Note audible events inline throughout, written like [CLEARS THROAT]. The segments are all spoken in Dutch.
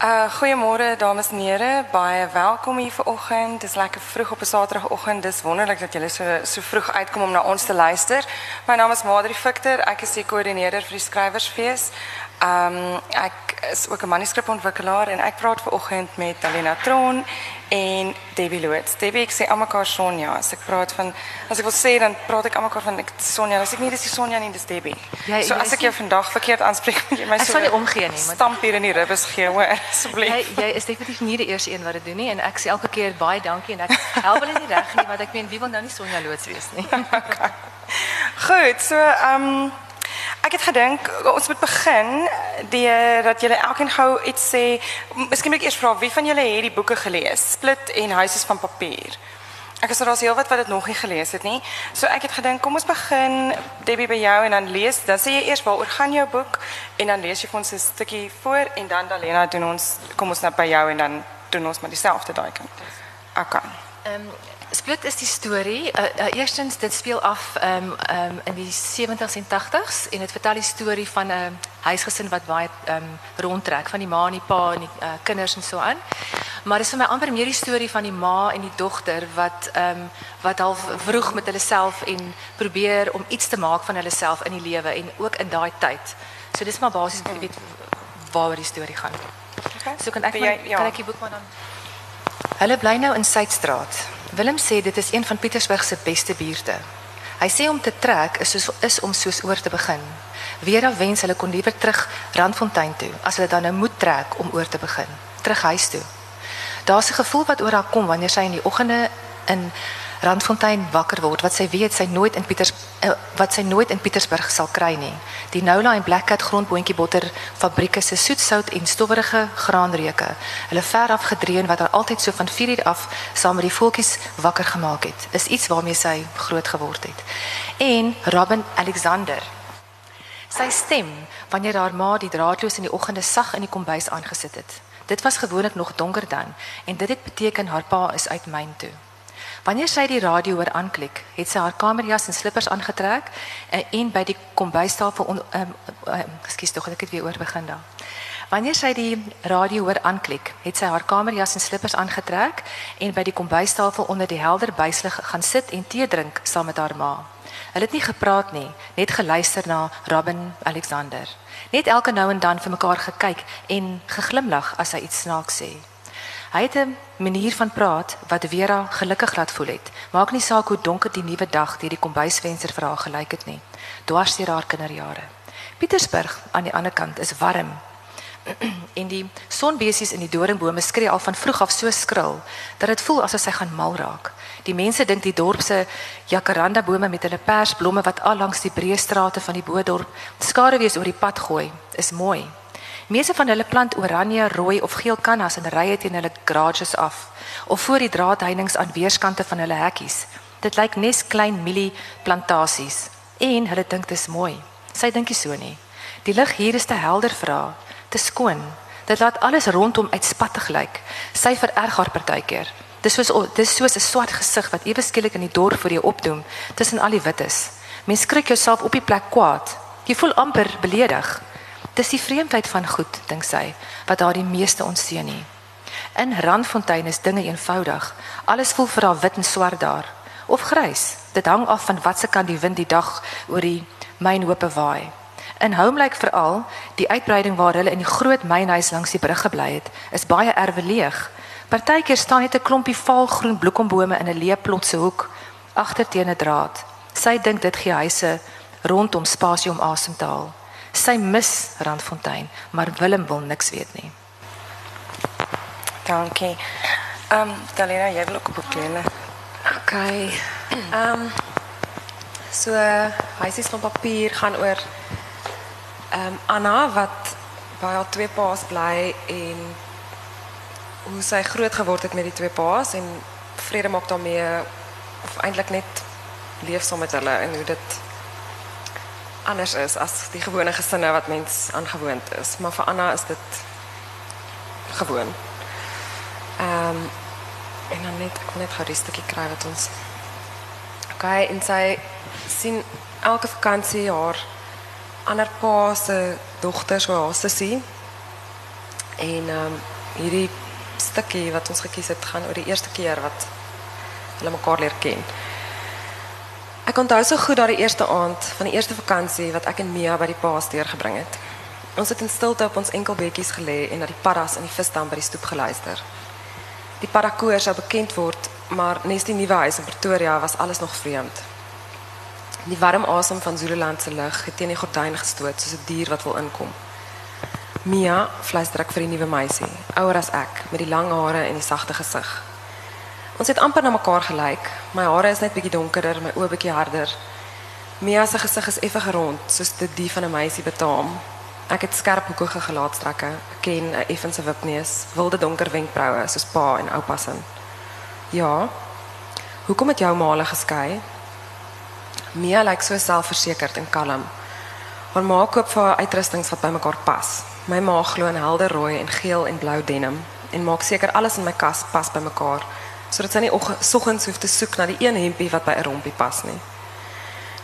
Eh, uh, goedemorgen dames en heren, baie welkom hier vanochtend. Het is lekker vroeg op een zaterdagochtend, het is wonderlijk dat jullie zo so, so vroeg uitkomen om naar ons te luisteren. Mijn naam is Madri Victor, ik is de coördineerder voor de Schrijversfeest skrywersfees. Um ek is ook 'n manuskripontwikkelaar en ek praat vanoggend met Alena Tron en Debbie Loots. Debbie ek sê almekaar Sonja. As ek praat van as ek wil sê dan praat ek almekaar van ek Sonja. As ek nie dis die Sonja nie, dis Debbie. Jy- so jy as ek jou vandag verkeerd aanspreek, moet jy my Ek so sal nie omgee nie, Stamp hier in die ribbes gee, hoor, asseblief. Jy jy is definitief nie die eerste een wat dit doen nie en ek sê elke keer baie dankie en ek help hulle nie reg nie want ek meen wie wil nou nie Sonja loods wees nie. [LAUGHS] Goed, so ehm um, ek het gedink ons moet begin deur dat julle elkeen gou iets sê. Miskien moet ek eers vra wie van julle het die boeke gelees? Split en Huise van Papier. Ek is daar's heelwat wat dit nog nie gelees het nie. So ek het gedink kom ons begin Debbie by jou en dan lees, dan sê jy eers waaroor gaan jou boek en dan lees jy vir ons 'n stukkie voor en dan Dalena doen ons kom ons nou by jou en dan doen ons maar dieselfde daai kant. Okay. Ehm um, Split is die storie. Uh, uh, eerstens dit speel af um, um, in die 70s en 80s en dit vertel die storie van 'n huisgesin wat baie um, rondtrek van die ma en die pa en die uh, kinders en so aan. Maar dit is vir my amper meer die storie van die ma en die dogter wat um, wat half vroeg met hulle self en probeer om iets te maak van hulle self in die lewe en ook in daai tyd. So dis maar basies weet waaroor die storie gaan. okay. So kan ek jy- ja. kan ek die boek maar dan Hulle bly nou in Suidstraat. Willem sê dit is een van Pietersburg se beste buurte. Hy sê om te trek is soos is om soos oor te begin. Vera wens hulle kon liewer terug Randfontein toe as hulle dan nou moet trek om oor te begin, terug huis toe. Daar's 'n gevoel wat oor haar kom wanneer sy in die oggende in Randfontein wakker word wat sy weet sy nooit in Pieters uh, wat sy nooit in Pietersburg sal kry nie. Die Noula en Black Cat grondboontjie botter fabrieke se soetsout en stowwerige graanreuke. Hulle ver af gedreun wat haar altyd so van 4 uur af saam met die voeltjies wakker gemaak het. Is iets waarmee sy groot geword het. En Robin Alexander Sy stem wanneer haar ma die draadloos in die oggende sag in die kombuis aangesit het. Dit was gewoonlik nog donker dan en dit het beteken haar pa is uit myn toe. Wanneer sy die radio hoor aanklik, het sy haar kamerjas en slippers aangetrek en, en by die kombuistafel on, um, um, ekskuus tog ek het weer oor begin daar. Wanneer sy die radio hoor aanklik, het sy haar kamerjas en slippers aangetrek en by die kombuistafel onder die helder buislig gaan sit en tee drink saam met haar ma. Hulle het nie gepraat nie, net geluister na Robin Alexander. Net elke nou en dan vir mekaar gekyk en geglimlag as hy iets snaaks sê. Hy het 'n manier van praat wat Vera gelukkig laat voel het. Maak nie saak hoe donker die nuwe dag deur die kombuisvenster vir haar gelyk het nie. Dwars deur haar kinderjare. Pietersburg aan die ander kant is warm [CLEARS THROAT] en die sonbesies in die doringbome skree al van vroeg af so skril dat dit voel asof sy gaan mal raak. Die mense dink die dorp se jacaranda bome met hulle persblomme wat al langs die breë strate van die Boedorp skaduwees oor die pad gooi, is mooi. Meeste van hulle plant oranje, rooi of geel kannas in rye teen hulle garages af of voor die draadheininge aan weerskante van hulle hekkies. Dit lyk nes klein mielie plantasies en hulle dink dit is mooi. Sy dink nie so nie. Die lig hier is te helder vir haar, te skoon. Dit laat alles rondom uitspattig lyk. Sy vererg haar partykeer. Dis soos dis soos 'n swart gesig wat ewe skielik in die dorp voor jou opdoem tussen al die wites. Mens skrik jouself op die plek kwaad. Jy voel amper beledig. Dis die vreemdheid van goed, dink sy, wat haar die meeste ontseën nie. In Randfontein is dinge eenvoudig. Alles voel vir haar wit en swart daar of grys. Dit hang af van watse kant die wind die dag oor die mynhope waai. In Homelike veral, die uitbreiding waar hulle in die groot mynhuis langs die brug gebly het, is baie erwe leeg. Partykeer staan net 'n klompie vaalgroen bloekombome in 'n leë plot se hoek agter teen 'n draad. Sy dink dit gee huise rondom spasie om asem te haal. Sy mis Randfontein, maar Willem wil niks weet nie. Dankie. Ehm um, Dalena, jy wil ook boek leen. OK. Ehm so huisies van papier gaan oor ehm Anna wat by haar twee paas bly en hoe sy groot geword het met die twee paas en vrede maak daarmee of eintlik net leef saam met hulle en hoe dit anders is as die gewone gesinne wat mens aangewoond is. Maar vir Anna is dit gewoon. Ehm en dan net wil net gou die stukkie kry wat ons OK en sy sien elke vakansie haar ander pa se dogter so sussie En ehm um, hierdie stukkie wat ons gekies het gaan oor die eerste keer wat hulle mekaar leer ken. Ek onthou so goed daardie eerste aand van die eerste vakansie wat ek en Mia by die paas deurgebring het. Ons het in stilte op ons enkelbedjies gelê en na die paddas in die visdam by die stoep geluister. Die paddakoor sou bekend word, maar nes die nuwe huis in Pretoria was alles nog vreemd. Die warm asem van Zululand se lug het teen die gordyn gestoot soos 'n dier wat wil inkom. Mia fluister ek vir die nuwe meisie, ouer as ek, met die lang hare en die sagte gesig. Ons het amper na mekaar gelyk. My hare is net bietjie donkerder, my oë bietjie harder. Mia se gesig is effe gerond, soos dit die van 'n meisie betaam. Ek het skerp hoekige gelaatstrekke, ken 'n effense wipneus, wilde donker wenkbroue soos pa en oupa se. Ja. Hoekom het jou ma geskei? Mia lyk so selfversekerd en kalm. Haar ma koop vir haar uitrustings wat by mekaar pas. My ma glo in helder rooi en geel en blou denim en maak seker alles in my kas pas by mekaar sodat sy nie oggens hoef te soek na die een hempie wat by 'n rompie pas nie.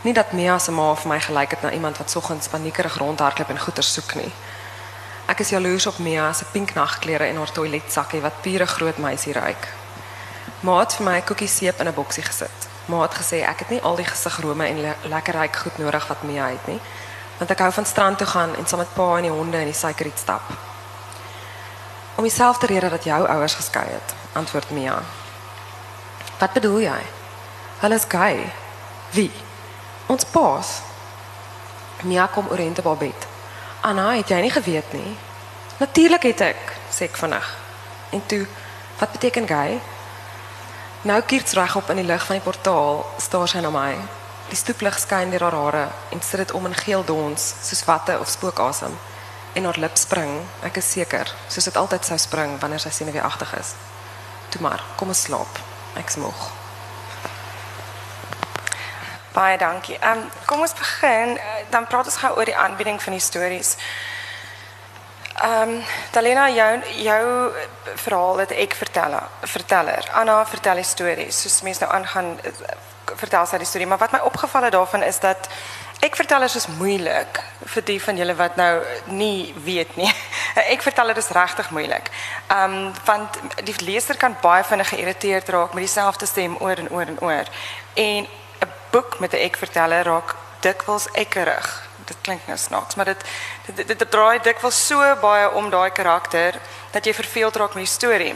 Nie dat Mia se ma vir my gelyk het na iemand wat soggens paniekerig rondhardloop en goeder soek nie. Ek is jaloers op Mia se pink nagklere en haar toiletsakkie wat pure groot meisie ruik. Ma het vir my koekie seep in 'n boksie gesit. Ma het gesê ek het nie al die gesigrome en le lekker ryk goed nodig wat Mia het nie, want ek hou van strand toe gaan en saam met pa en die honde in die suikerriet stap. Om dieselfde rede dat jou ouers geskei het, antwoord Mia. Wat bedoel jy? Hulle is gay. Wie? Ons paas. Mia kom op haar bed. Anna, het jy nie geweet nie? Natuurlik het ek, sê ek vinnig. En toe, wat beteken gay? Nou kiert reg op in die lig van die portaal, staar sy na my. Die stoeplig skyn deur haar hare en sit dit om in geel dons, soos watte of spookasem. En haar lip spring, ek is seker, soos dit altyd sou spring wanneer sy senuweeagtig is. Toe maar, kom ons slaap. Ek's moeg. Baie dankie. Ehm kom ons begin, eh, dan praat ons gou oor die aanbieding van die stories. Ehm um, Talena jou jou verhaal het ek vertel verteller. Anna vertel stories. Soos mense nou aangaan vertel sy die storie, maar wat my opgeval het daarvan is dat ek vertellers is moeilik vir die van julle wat nou nie weet nie. [LAUGHS] Ek vertel dit is regtig moeilik. Ehm um, want die leser kan baie vinnig geïrriteerd raak met dieselfde stem oor en oor en oor. En 'n boek met 'n ek verteller raak dikwels ekkerig dit klink nou snaaks, maar dit dit dit, dit draai dikwels so baie om daai karakter dat jy verveeld raak met die storie.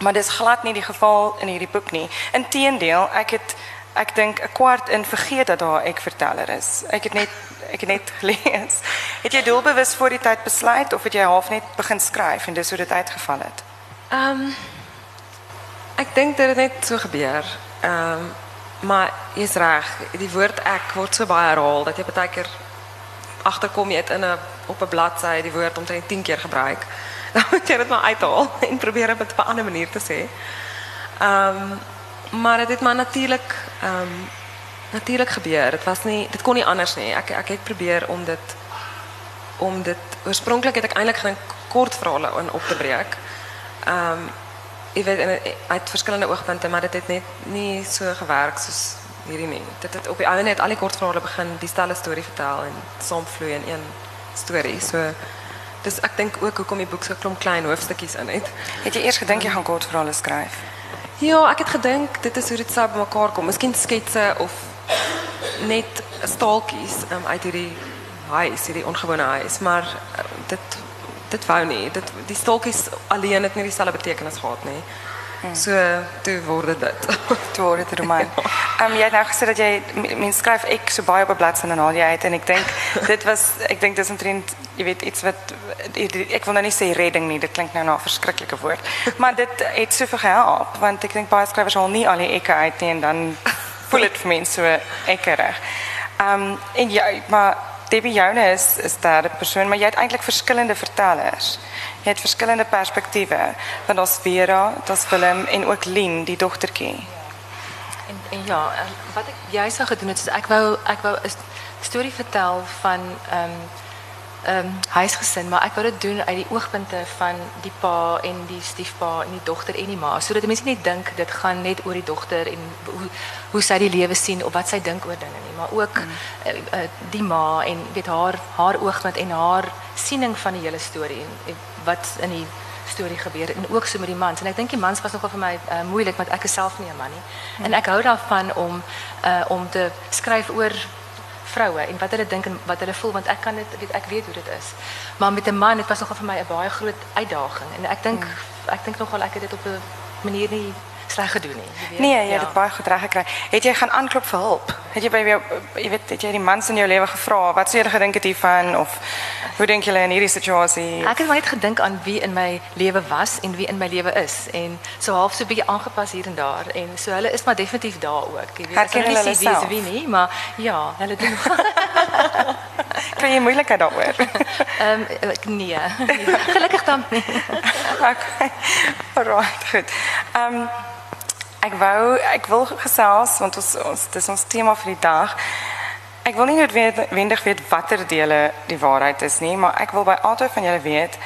Maar dis glad nie die geval in hierdie boek nie. Inteendeel, ek het ek dink 'n kwart in vergeet dat daar ek verteller is. Ek het net ek het net gelees. Het jy doelbewus voor die tyd besluit of het jy half net begin skryf en dis hoe dit uitgeval het? Ehm um, ek dink dit het net so gebeur. Ehm um, maar jy's reg, die woord ek word so baie herhaal dat jy baie keer agterkom jy het in 'n op 'n bladsy die woord omtrent 10 keer gebruik. [LAUGHS] Dan moet jy dit maar uithaal en probeer dit op 'n ander manier te sê. Ehm um, maar dit het maar natuurlik ehm um, natuurlik gebeur. Dit kon nie anders nie. Ek probeer om dit om dit oorspronklik het ek eintlik gedink kort verhale in op te breek. Ehm weet uit verskillende oogpunte, maar dit het net nie so gewerk soos hierdie nie. Dit het op die einde net al die kortverhale begin dieselfde storie vertel en saamvloei in een storie. So dis ek dink ook hoekom die boek so klein hoofstukkies in het. Het jy eers gedink jy gaan kortverhale skryf? Ja, ek het gedink dit is hoe dit sou bymekaar kom. Miskien sketse of net staaltjies um, uit hierdie huis, hierdie ongewone huis, maar uh, dit dit wou nie. Dit die staaltjies alleen het nie dieselfde betekenis gehad nie. Hmm. So toe word dit. [LAUGHS] toe word dit 'n roman. [LAUGHS] Ehm um, jy het nou gesê dat jy mens skryf ek so baie op 'n bladsy en al jy uit en ek dink [LAUGHS] dit was ek dink dis omtrent jy weet iets wat ek wil nou nie sê redding nie, dit klink nou na 'n verskriklike woord. Maar dit het so vir gehelp want ek dink baie skrywers al nie al die uit en dan voel dit vir mense so ekkerig. Ehm en maar Debbie Joune is is 'n persoon, maar jy het eintlik verskillende vertellers. Jy het verskillende perspektiewe. Want daar's Vera, daar's Willem en ook Lien, die dogtertjie. En, ja, wat ek jy sou gedoen het is wou ek wou 'n storie vertel van ehm ehm um, huisgesin, maar ek wou dit doen uit die oogpunte van die pa en die stiefpa en die dogter en die ma, sodat mense net dink dit gaan net oor die dogter en hoe hoe sy die lewe sien of wat sy dink oor dinge nie, maar ook mm. uh, uh, die ma en weet haar haar oogpunt en haar siening van die hele storie en wat in die storie gebeur en ook so met die mans. En ek dink die mans was nogal vir my uh, moeilik want ek is self nie 'n man nie. En ek hou daarvan om uh, om te skryf oor vroue en wat hulle dink en wat hulle voel want ek kan dit weet ek weet hoe dit is. Maar met 'n man dit was nogal vir my 'n baie groot uitdaging. En ek dink ek dink nogal ek het dit op 'n manier nie sleg gedoen nie. Weet. Nee, jy het dit baie goed reg gekry. Het jy gaan aanklop vir hulp? Het jy by jou jy weet, het jy die mans in jou lewe gevra wat sou jy gedink het hiervan of hoe dink julle in hierdie situasie? Ek het maar net gedink aan wie in my lewe was en wie in my lewe is en so half so 'n bietjie aangepas hier en daar en so hulle is maar definitief daar ook. Jy weet, Herken nie hulle sê wie is wie nie, maar ja, hulle doen [LAUGHS] Kry jy moeilikheid daaroor? [LAUGHS] ehm ek nee. nee. [LAUGHS] Gelukkig dan nie. okay. Goed. Ehm um, ek wou ek wil gesels want ons ons dis ons tema vir die dag. Ek wil nie noodwendig weet watter dele die waarheid is nie, maar ek wil by albei van julle weet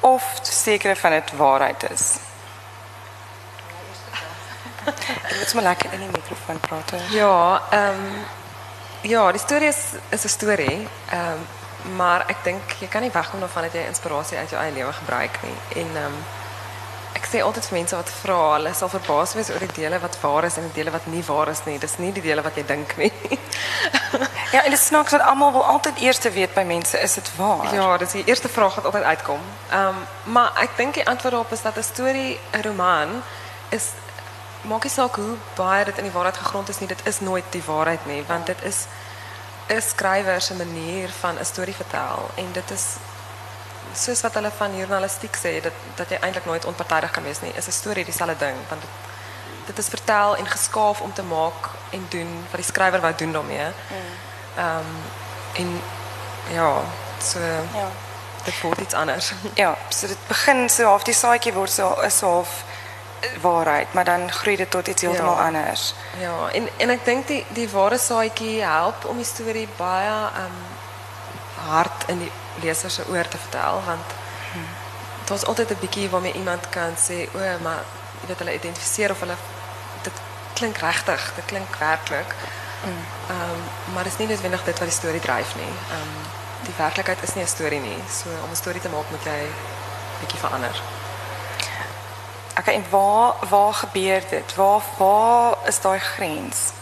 of sekere van dit waarheid is. Ek moet maar lekker in die mikrofoon praat. hè. Ja, ehm ja, die storie is is 'n storie. Ehm maar ek dink jy kan nie wegkom daarvan dat jy inspirasie uit jou eie lewe gebruik nie. En ehm sê altyd vir mense wat vra, hulle sal verbaas wees oor die dele wat waar is en die dele wat nie waar is nie. Dis nie die dele wat jy dink nie. [LAUGHS] Ja, en dit snaaks dat almal wil altyd eers weet by mense is dit waar? Ja, dis die eerste vraag wat altyd uitkom. Ehm maar ek dink die antwoord daarop is dat 'n storie, 'n roman is maak nie saak hoe baie dit in die waarheid gegrond is nie, dit is nooit die waarheid nie, want dit is 'n skrywer se manier van 'n storie vertel en dit is soos wat hulle van journalistiek sê dat dat jy eintlik nooit onpartydig kan wees nie, is 'n storie dieselfde ding want dit dit is vertel en geskaaf om te maak en doen wat die skrywer wou doen daarmee. Ehm en ja, so Ja. dit word iets anders. [LAUGHS] Ja, so dit begin so half die saadjie word so is so half waarheid, maar dan groei dit tot iets heeltemal Ja. anders. Ja, en en ek dink die die ware saadjie help om die storie baie um hard in die leser se oor te vertel want dit was altyd 'n bietjie waarmee iemand kan sê o, maar jy weet hulle identifiseer of hulle dit klink regtig, dit klink werklik. Um maar dit is nie noodwendig dit wat die storie dryf nie. Um die werklikheid is nie 'n storie nie. So om 'n storie te maak moet jy bietjie verander. Okay, en waar waar gebeur dit? Waar waar is daai grens?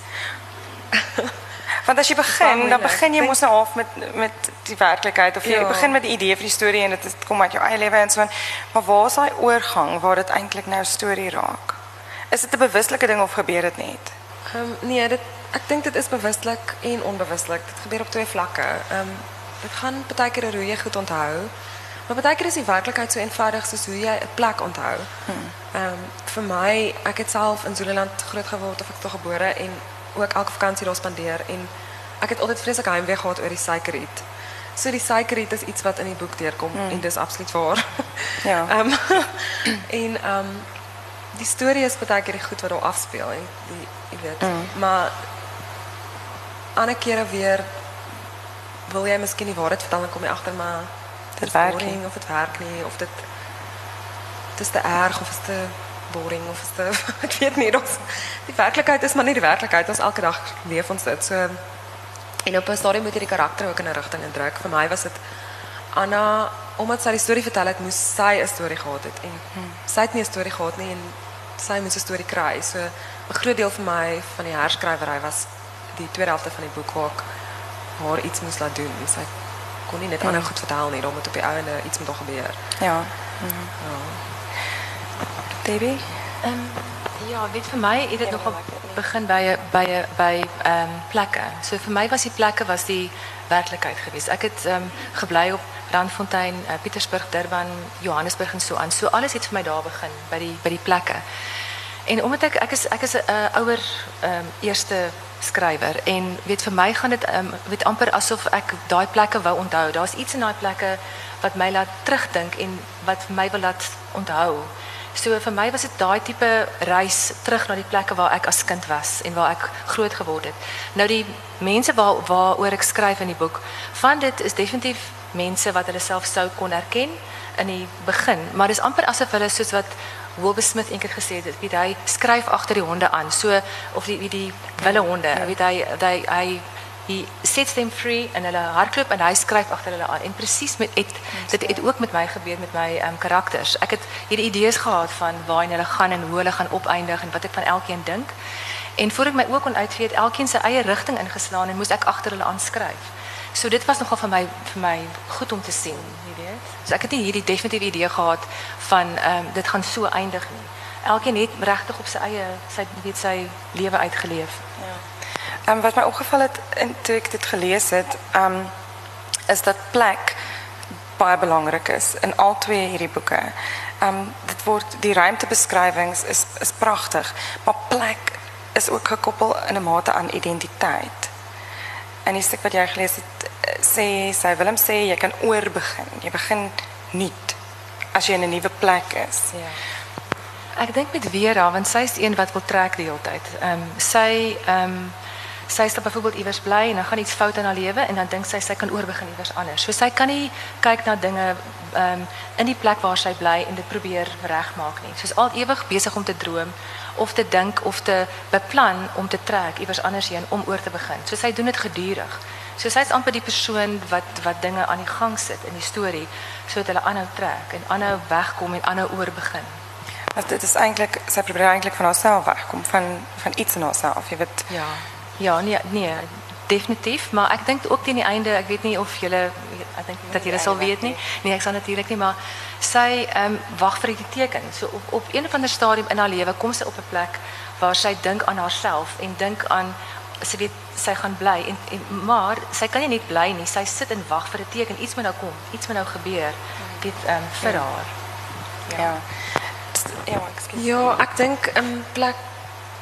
[LAUGHS] Want as jy begin, dan begin Dink- mos nou half met met die werklikheid of jy Ja. begin met die idee vir die storie en dit is- kom uit jou eie lewe en so. Maar waar is daai oorgang waar dit eintlik nou storie raak? Is dit 'n bewuslike ding of gebeur dit net? Ehm nee, dit ek dink dit is en onbewuslik. Dit gebeur op twee vlakke. Ehm dit gaan baie keer hoe jy goed onthou. Maar baie keer is die werklikheid so eenvoudig soos hoe jy 'n plek onthou. Ehm vir my, ek het self in Zululand groot geword of ek daar gebore en ook elke vakansie daar spandeer en ek het altyd vreeslik heimwee gehad oor die suikerriet. So die suikerriet is iets wat in die boek deurkom en dis absoluut waar. Ja. [LAUGHS] Ehm [CLEARS THROAT] en ehm die storie is baie keer die goed wat daar afspeel en die jy weet. Maar ander kere weer wil jy miskien die waarheid vertel en kom jy agter maar Dit werk nie. of dit werk nie of dit dit is te erg of is te boring of is te ek weet nie ons die werklikheid is maar nie die werklikheid ons elke dag leef ons dit so en op 'n stadium moet jy die karakter ook in 'n rigting indruk. Vir my was dit Anna omdat sy die storie vertel het moes sy 'n storie gehad het. En sy het nie 'n storie gehad nie en sy moes 'n storie kry. So 'n groot deel vir my van die herskrywery was die tweede helfte van die boek waar ek haar iets moes laat doen. Sy kon nie net ander goed vertel nie dan moet op die einde iets moet daar gebeur. Ja. Mhm. Debbie? Ehm ja, weet vir my het dit nogal begin by by by ehm plekke. So vir my was die plekke was die werklikheid geweest. Ek het ehm gebly op Randfontein, uh, Pietersburg, Durban, Johannesburg en so aan. So alles het vir my daar begin by die by die plekke. En omdat ek ek is ek is 'n uh, ouer ehm eerste skrywer en weet vir my gaan dit ehm weet amper asof ek daai plekke wou onthou. Daar's iets in daai plekke wat my laat terugdink en wat vir my wil laat onthou. So vir my was dit daai tipe reis terug na die plekke waar ek as kind was en waar ek groot geword het. Nou die mense waar waaroor ek skryf in die boek, van dit is definitief mense wat hulle self sou kon herken in die begin, maar dis amper asof hulle soos wat Wilbur Smith eendag gesê het, weet hy skryf agter die honde aan. So of die die, die wille honde, weet hy hy hy He sets them free en hulle hardloop en hy skryf agter hulle aan. En presies met het, dit het ook met my gebeur met my ehm um, karakters. Ek het hierdie idees gehad van waar hulle gaan en hoe hulle gaan opeindig en wat ek van elkeen dink. En voor ek my ook kon uitgee het elkeen sy eie rigting ingeslaan en moes ek agter hulle aanskryf. So dit was nogal vir my vir my goed om te sien, jy weet. So ek het nie hierdie definitiewe idee gehad van ehm um, dit gaan so eindig nie. Elkeen het regtig op sy eie sy weet sy lewe uitgeleef. Ehm wat my opgeval het in toe ek dit gelees het, ehm is dat plek baie belangrik is in al twee hierdie boeke. Um, dit die ruimtebeskrywings is is pragtig, maar plek is ook gekoppel in 'n mate aan identiteit. En die stuk wat gelees het sê sy Willem jy kan oorbegin. Jy begin nuut as jy in 'n nuwe plek is. Ja. Ek dink met Vera want sy is een wat wil trek die hele sy is dan byvoorbeeld iewers bly en dan gaan iets fout in haar lewe en dan dink sy sy kan oorbegin iewers anders. So sy kan nie kyk na dinge ehm um, in die plek waar sy bly en dit probeer regmaak nie. Sy's al ewig besig om te droom of te dink of te beplan om te trek iewers anders heen om oor te begin. So sy doen dit gedurig. So sy's amper die persoon wat wat dinge aan die gang sit in die storie sodat hulle aanhou trek en aanhou wegkom en aanhou oorbegin. Want dit is eintlik sy probeer eintlik van haarself wegkom van van iets in haarself. Jy weet Ja. Ja, nee, nee, definitief, maar ek dink ook teen die einde, ek weet nie of julle ek dink dat julle sal weet nie. Nee, ek sal natuurlik nie, maar sy ehm um, wag vir die teken. So op op een of ander stadium in haar lewe kom sy op 'n plek waar sy dink aan haarself en dink aan sy weet sy gaan bly en, en maar sy kan nie net bly nie. Sy sit en wag vir 'n teken. Iets moet nou kom. Iets moet nou gebeur. Dit ehm um, vir Ja. haar. ja. Ja. Ja, ek dink in plek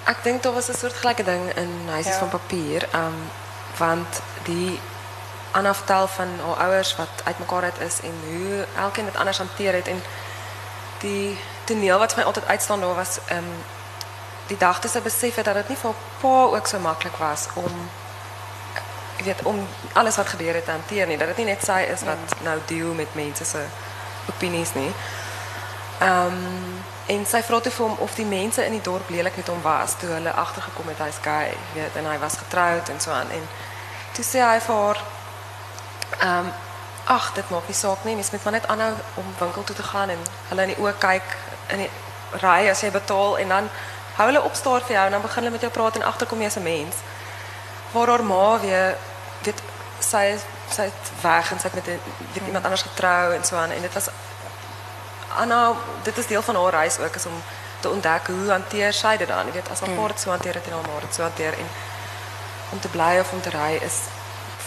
ek dink daar was 'n soort gelyke ding in Huisies Ja. van Papier, um want die Anna vertel van haar ouers wat uitmekaar uit is en hoe elkeen dit anders hanteer het en die toneel wat altyd uitstaan daar was um die dag toe sy besef het dat dit nie vir haar pa ook so maklik was om weet om alles wat gebeur het te hanteer nie dat dit nie net sy is wat nou deel met mense se opinies nie. Ehm en vra toe vir hom of die mense in die dorp lelik met hom was toe hulle agtergekom het hy's gay, jy weet, en hy was getroud en so aan en toe sê hy vir haar ehm ag, dit maak nie saak nie, mens moet maar net aanhou om winkel toe te gaan en hulle in die oë kyk in die ry as jy betaal en dan hou hulle opstaar vir jou en dan begin hulle met jou praat en agterkom jy as 'n mens. Waar haar ma weer weet sy is- sy het weg en met weet iemand anders getrou en so aan en dit was Anna, dit is deel van haar reis ook is om te ontdek hoe hanteer sy dit dan. Jy weet, as haar dit so hanteer het en haar ma dit so hanteer en om te bly of om te ry is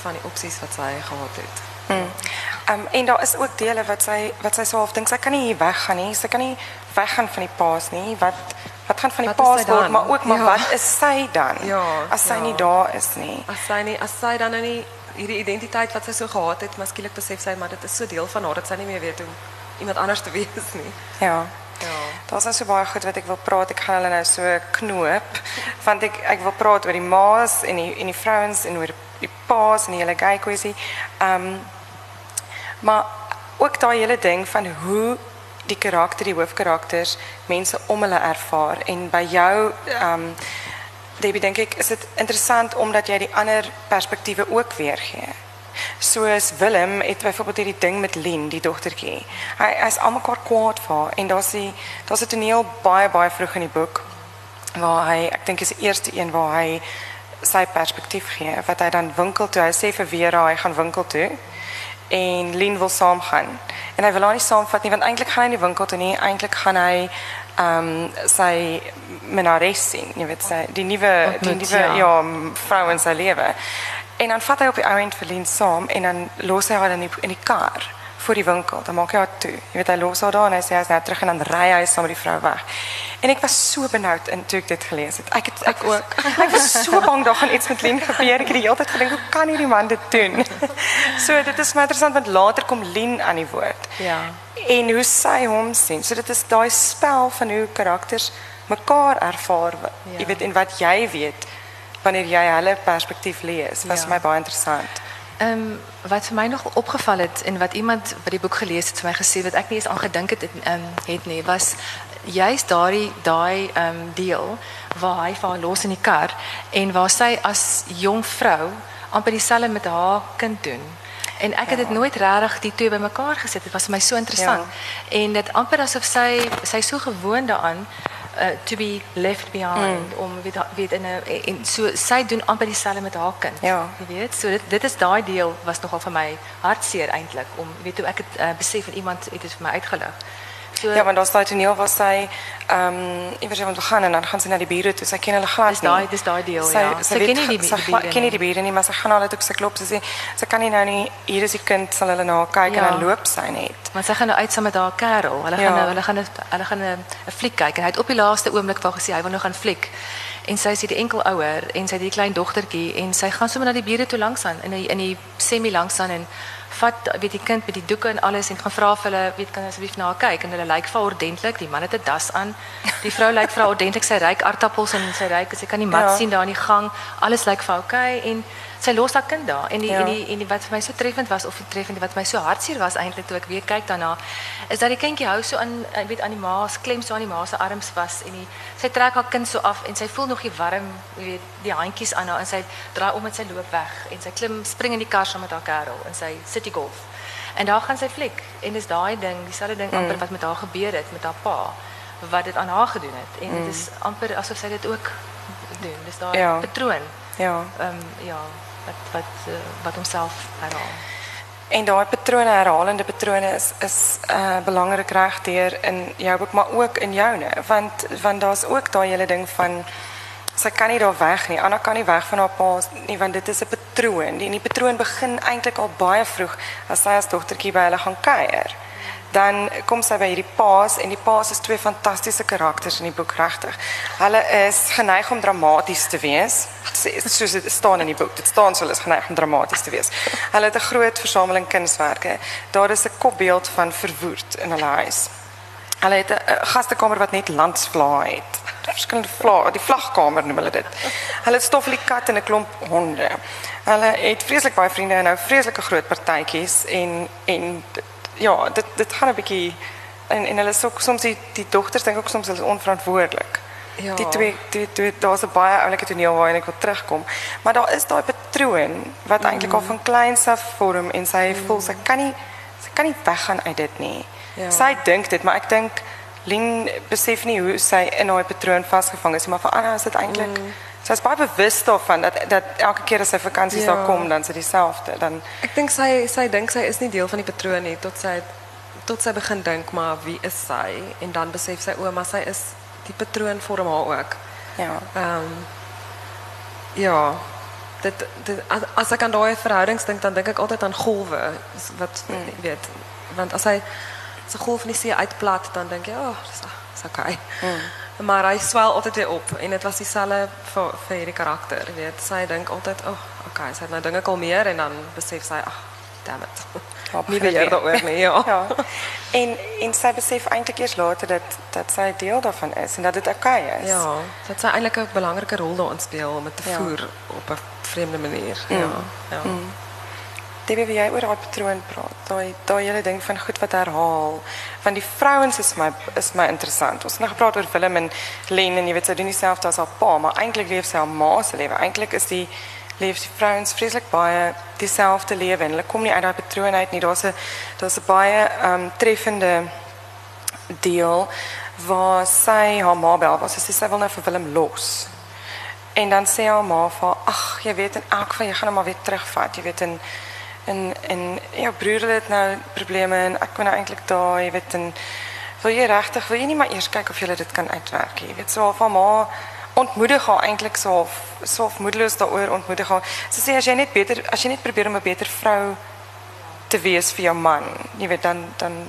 van die opsies wat sy gehad het. Ehm um, en daar is ook dele wat sy wat sy self dink sy kan nie weggaan nie. Sy kan nie weggaan van die paas nie. Wat wat gaan van die paas word, maar ook maar Ja. wat is sy dan? Ja, as sy ja. nie daar is nie. As sy nie as sy dan nou nie hierdie identiteit wat sy so gehad het, maar skielik besef sy maar dit is so deel van haar dat sy nie meer weet hoe iemand anders te wees nie. Ja. Ja. Daar's nou so baie goed wat ek wil praat. Ek gaan hulle nou so knoop want ek ek wil praat oor die ma's en die en die vrouens en oor die pa's en die hele gay kwessie. Ehm maar ook daai hele ding van hoe die karakter, die hoofkarakters mense om hulle ervaar en by jou ehm um, Debbie dink ek is dit interessant omdat jy die ander perspektiewe ook weergee. Soos Willem het byvoorbeeld hierdie ding met Lien, die dogtertjie. Hy hy's almekaar kwaad vir haar en daar's die daar's 'n toneel baie baie vroeg in die boek waar hy ek dink is die eerste een waar hy sy perspektief gee wat hy dan winkel toe. Hy sê vir Vera hy gaan winkel toe en Lien wil saamgaan. En hy wil haar nie saamvat nie want eintlik gaan hy nie winkel toe nie. Eintlik gaan hy ehm um, sy menares sien, jy weet sy die nuwe die nuwe ja. ja, vrou in sy lewe. En dan vat hy op die ou end vir Lien saam en dan los hy haar in die in die kar voor die winkel. Dan maak hy haar toe. Jy weet hy los haar daar en hy sê hy's nou terug en dan ry hy saam met die vrou weg. En ek was so benoud in toe ek dit gelees het. Ek het ek ook. [LAUGHS] Ek was so bang daar gaan iets met Lien gebeur. Ek het die hele tyd gedink hoe kan hierdie man dit doen? [LAUGHS] so dit is maar interessant want later kom Lien aan die woord. Ja. En hoe sy hom sien. So dit is daai spel van hoe karakters mekaar ervaar. Ja. Jy weet en wat jy weet wanneer jy hulle perspektief lees. Was Ja. vir my baie interessant. Ehm wat vir my nog opgeval het en wat iemand wat die boek gelees het vir my gesê wat ek nie eens aan gedink het ehm um, het nie was juist daai daai ehm um, deel waar hy vir haar los in die kar en waar sy as jong vrou amper dieselfde met haar kind doen. En ek het dit nooit regtig die twee bymekaar gesit. Dit was vir my so interessant. En dit amper asof sy sy so gewoond daaraan uh, to be left behind om weet weet in 'n en so sy doen amper dieselfde met haar kind. Ja. Jy weet, so dit dit is daai deel was nogal vir my hartseer eintlik om weet hoe ek het uh, besef en iemand het dit vir my uitgelig. So Ja, want daar's daai toneel waar sy ehm um, iewers iemand wil gaan en dan gaan sy na die bure toe. Sy ken hulle glad Dis nie. daai- dis daai deel, sy, ja. Sy, Sy weet ken nie die sy die bure ken nie nie. die bure nie, maar sy gaan altyd op sy klop. Sy sê sy kan nie nou nie hier is die kind sal hulle na haar kyk Ja. en dan loop sy net. Maar sy gaan nou uit saam met haar kerel. Hulle Ja. gaan nou hulle gaan hulle gaan 'n 'n fliek kyk en hy het op die laaste oomblik vir gesê hy wil nou gaan fliek. En sy is die enkel ouer en sy het die klein dogtertjie en sy gaan sommer na die bure toe langs aan in die in die semi langs aan en vat weet die kind met die doeke en alles en gaan vra of hulle weet kan asseblief na kyk en hulle lyk vir ordentlik. Die man het 'n das aan. Die vrou lyk vir ordentlik. Sy ryk aardappels en sy ryk sy kan die mat Ja. sien daar in die gang. Alles lyk vir haar okay en sy los haar kind daar. En die Ja. en die en die wat vir my so treffend was of die treffend wat my so hartseer was eintlik toe ek weer kyk daarna is dat die kindjie hou so aan ek weet aan die ma se klem so aan die ma se arms vas en die sy trek haar kind so af en sy voel nog die warm jy weet die handjies aan haar en sy draai om en sy loop weg en sy klim spring in die kar saam met haar kerel en sy city golf. En daar gaan sy fliek en dis daai ding dieselfde ding amper wat met haar gebeur het met haar pa wat dit aan haar gedoen het. En dit is amper asof sy dit ook doen. Dis daai Ja. patroon. Ja. ehm ja wat wat uh, wat homself herhaal. En daai patrone, herhalende patrone is is uh belangrik regdeur in jou boek maar ook in joune, want want daar's ook daai hele ding van sy kan nie daar weg nie. Anna kan nie weg van haar pa nie want dit is 'n patroon. Die, en die patroon begin eintlik al baie vroeg as sy as dogtertjie by hulle gaan kuier. Dan kom sy by hierdie paas en die paas is twee fantastiese karakters in die boek regtig. Hulle is geneig om dramaties te wees. Soos dit staan in die boek. Dit staan hulle is geneig om dramaties te wees. Hulle het 'n groot versameling kunswerke. Daar is 'n kopbeeld van verwoerd in hulle huis. Hulle het 'n gastekamer wat net landsvlae het. Verskillende vlae, die vlagkamer noem hulle dit. Hulle het stoffelie kat en 'n klomp honde. Hulle het vreeslik baie vriende en nou vreeslike groot partytjies en en ja, dit dit gaan 'n bietjie en en hulle is ook soms die die dogters dink ook soms hulle is onverantwoordelik. Ja. Die twee die twee daar's 'n baie oulike toneel waarin ek wil terugkom. Maar daar is daai patroon wat eintlik al van kleins af vorm en sy voel sy kan nie sy kan nie weggaan uit dit nie. Ja. Sy dink dit, maar ek dink Lien besef nie hoe sy in daai patroon vasgevang is maar vir Anna is dit eintlik mm. Sy is baie bewus daarvan dat dat elke keer as sy vakansies Ja. daar kom, dan is dit dieselfde. Dan Ek dink sy sy dink sy is nie deel van die patroon nie tot sy tot sy begin dink maar wie is sy en dan besef sy o, maar sy is die patroon vorm haar ook. ja. Ehm ja, dit, dit as, as ek aan daai verhoudings dink dan dink ek altyd aan golwe wat weet want as hy as 'n golf in die see uitplat dan dink jy, "Ag, oh, dis dis okay." Maar hy swel altyd weer op en dit was dieselfde vir vir hierdie karakter, jy weet. Sy dink altyd, "Ag, oh, okay, sy het nou dinge kalmeer en dan besef sy, "Ag, damn it." [LAUGHS] Nie het beheer weer. daaroor nie, [LAUGHS] ja. ja. En en sy besef eintlik eers later dat dat sy deel daarvan is en dat dit oukei okay is. Ja, dat sy eintlik 'n belangrike rol daarin speel om dit te Ja. voer op 'n vreemde manier. Ja. Ja. Debbie, wil jy oor daai patroon praat? Daai daai hele ding van goed wat herhaal. Want die vrouens is my is my interessant. Ons het nou gepraat oor Willem en Len en jy weet sy doen dieselfde as haar pa, maar eintlik leef sy haar ma se lewe. Eintlik is die leef die vrouens vreeslik baie dieselfde lewe en hulle kom nie uit daai patroon uit nie. Daar's 'n daar's 'n baie um treffende deel waar sy haar ma bel, waar sy sê sy wil nou vir Willem los. En dan sê haar ma vir haar, ag, jy weet in elk geval jy gaan hom maar weer terugvat, jy weet en en en jou broer het nou probleme en ek kon nou eintlik jy weet en wil jy regtig wil jy nie maar eers kyk of jy dit kan uitwerk nie. Jy weet haar van ma ontmoedig haar eintlik so half so half moedeloos daaroor ontmoedig haar. Sy sê as jy beter as jy net probeer om beter vrou te wees vir jou man, jy weet dan dan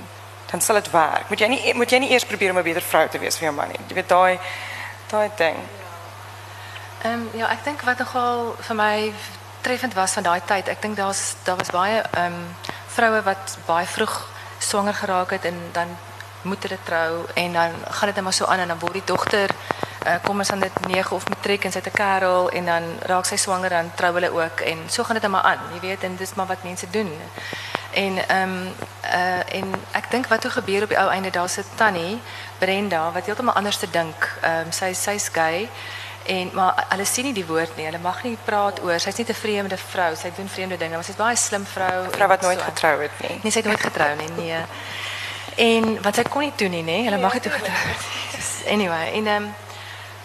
dan sal dit werk. Moet jy nie moet jy nie eers probeer om beter vrou te wees vir jou man. Jy weet daai daai ding. Ehm ja, ek dink wat nogal vir my treffend was van daai tyd, ek dink daar's daar was baie ehm vroue wat baie vroeg swanger geraak het en dan moet hulle trou en dan gaan dit net maar so aan en dan word die dogter uh, kom ons aan dit 9 of matriek en sy het 'n en dan raak sy swanger dan trou hulle ook en so gaan dit net maar aan, jy weet en dis maar wat mense doen. En ehm uh, en wat toe gebeur op die einde daar's 'n tannie Brenda wat heeltemal anders te dink. Ehm sy sy's gay En maar hulle sien nie die woord nie. Hulle mag nie praat oor. Sy's net 'n vreemde vrou. Sy doen vreemde dinge, maar sy's baie slim vrou. Vrou wat nooit so. getrou het nie. Nee, sy het nooit getrou nie, nee. En wat sy kon nie doen nie, nê? Hulle mag nie toe getrou het. nie. Dus Anyway, en ehm um,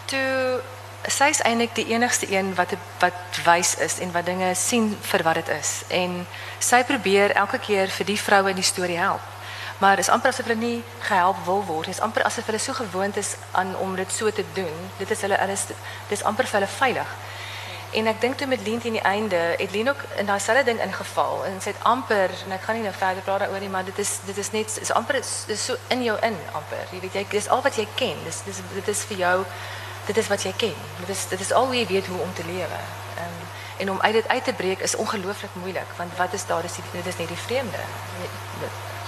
toe sy is eintlik die enigste een wat wat wys is en wat dinge sien vir wat dit is. En sy probeer elke keer vir die vroue in die storie help. Maar dit is amper asof hulle nie gehelp wil word. Dit is amper asof hulle so gewoond is aan om dit so te doen. Dit is hulle is dis amper vir hulle veilig. En ek dink toe met Lien teen die einde, het Lien ook in daai selfde ding ingeval en sy het amper en ek gaan nie nou verder praat daaroor nie, maar dit is dit is net is amper is, is so in jou in amper. Jy weet jy dis al wat jy ken. Dis dis dit is vir jou dit is wat jy ken. Dit is dit is al hoe jy weet hoe om te lewe. Um, en om uit dit uit te breek is ongelooflik moeilik want wat is daar dis die- dit is net die vreemde.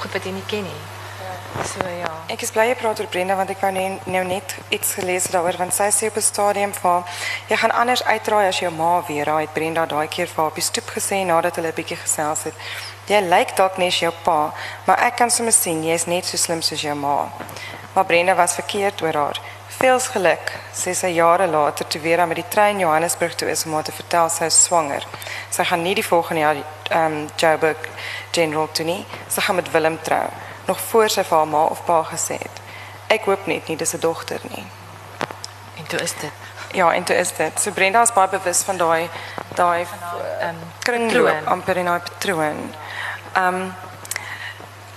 Goed wat jy nie ken nie. So ja. Ek is bly jy praat oor Brenda want ek wou net nou net iets gelees daaroor want sy sê op 'n stadium van jy gaan anders uitraai as jou ma weer. Daai het Brenda daai keer vir haar op die stoep gesê nadat hulle 'n bietjie gesels het. Jy lyk dalk net jou pa, maar ek kan sommer sien jy's net so slim soos jou ma. Maar Brenda was verkeerd oor haar. Veels geluk, sê sy jare later toe Vera met die trein Johannesburg toe is om haar te vertel sy is swanger. Sy gaan nie die volgende jaar ehm um, Joburg General toe nie. Sy gaan met Willem trou, nog voor sy vir haar ma of pa gesê het. Ek hoop net nie dis 'n dogter nie. En toe is dit Ja, en toe is dit. So Brenda is baie bewus van daai daai ehm kringloop patroon. amper in daai patroon. Ehm um,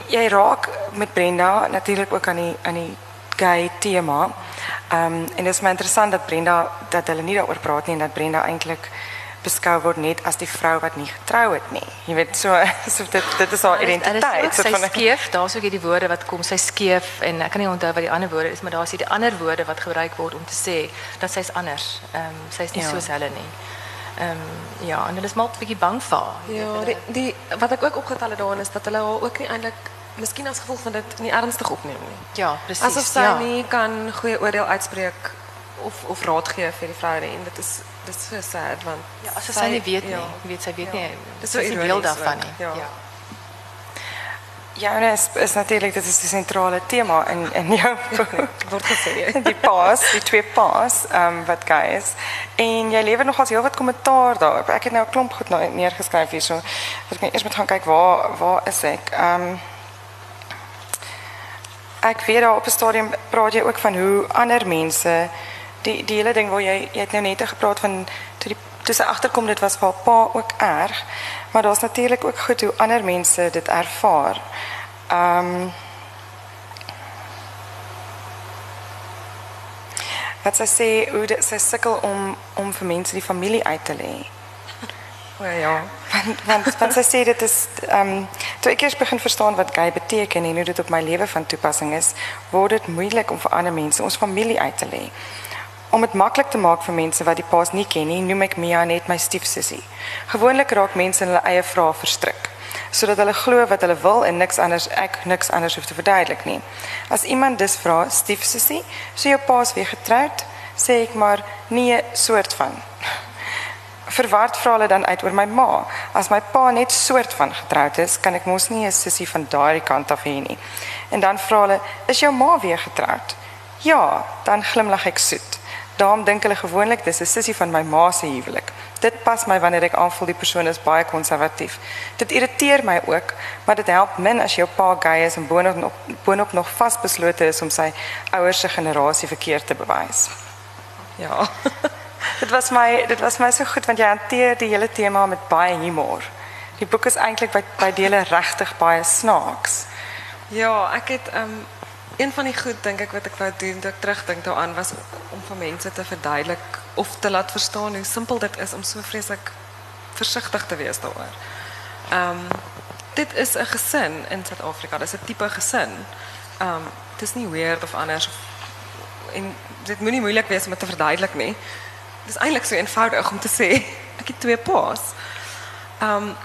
jy raak met Brenda natuurlik ook aan die aan die gay tema. Ehm um, en dit is my interessant dat Brenda dat hulle nie daaroor praat nie en dat Brenda eintlik beskou word net as die vrou wat nie getrou het nie. Jy weet so [LAUGHS] so dit dit is haar identiteit. Sy skeef, daar's ook hierdie woorde wat kom, sy skeef en ek kan nie onthou wat die ander woorde is, maar daar's hierdie ander woorde wat gebruik word om te sê dat sy's anders. Ehm um, sy's nie Ja. soos hulle nie. Ehm um, ja, en hulle is maar 'n bietjie bang vir haar. Ja, die, die wat ek ook opgetel het daarin is dat hulle haar ook nie eintlik miskien as gevolg van dit nie ernstig opneem nie. ja, presies. Asof sy ja. nie kan goeie oordeel uitspreek of of raad gee vir die vrou nie en dit is dit is so sad want ja, asof sy nie weet nie. ja. Jy weet sy weet nie. Dis so sy is nie deel ironies daarvan nie. ja. ja. Ja, nee, is, is natuurlik dit is die sentrale tema in in jou [LAUGHS] boek. word gesê. die paas, die twee paas, ehm um, wat gay is. En jy lewer nogals heelwat kommentaar daar. Ek het nou 'n klomp goed nou neergeskryf hierso. Dat ek net eers moet gaan kyk waar waar is ek? Ehm um, Ek weet daar op 'n stadium praat jy ook van hoe ander mense die die hele ding waar jy jy het nou net gepraat van toe die toe sy agterkom dit was vir haar pa ook erg. Maar daar's natuurlik ook goed hoe ander mense dit ervaar. Ehm um, wat sy sê hoe dit sy sukkel om om vir mense die familie uit te lê. O ja. Want want, want sy sê dit is ehm um, toe ek eers begin verstaan wat gay beteken en hoe dit op my lewe van toepassing is, word dit moeilik om vir ander mense ons familie uit te lê. Om dit maklik te maak vir mense wat die paas nie ken nie, noem ek Mia net my stiefsussie. Gewoonlik raak mense in hulle eie vrae verstrik sodat hulle glo wat hulle wil en niks anders ek niks anders hoef te verduidelik nie. As iemand dus vra, stiefsussie, so jou paas weer getroud, sê ek maar nee, soort van. Verward vra hulle dan uit oor my ma. As my pa net soort van getroud is, kan ek mos nie 'n sussie van daardie kant af hê nie. En dan vra hulle, "Is jou ma weer getroud?" Ja, dan glimlag ek soet. Daarom dink hulle gewoonlik dis 'n sussie van my ma se huwelik. Dit pas my wanneer ek aanvoel die persoon is baie konservatief. Dit irriteer my ook, maar dit help min as jou pa gay is en boonop nog boonop nog vasbeslote is om sy ouers se generasie verkeerd te bewys. Ja. [LAUGHS] Dit was my dit was my so goed want jy hanteer die hele tema met baie humor. Die boek is eintlik by by dele regtig baie snaaks. Ja, ek het um een van die goed dink ek wat ek wou doen toe ek terugdink daaraan was om vir mense te verduidelik of te laat verstaan hoe simpel dit is om so vreeslik versigtig te wees daaroor. Um dit is 'n gesin in Suid-Afrika. Dis 'n tipe gesin. Um dit is nie weird of anders of en dit moenie moeilik wees om dit te verduidelik nie. Dit is eintlik so eenvoudig om te sê ek het twee paas. Um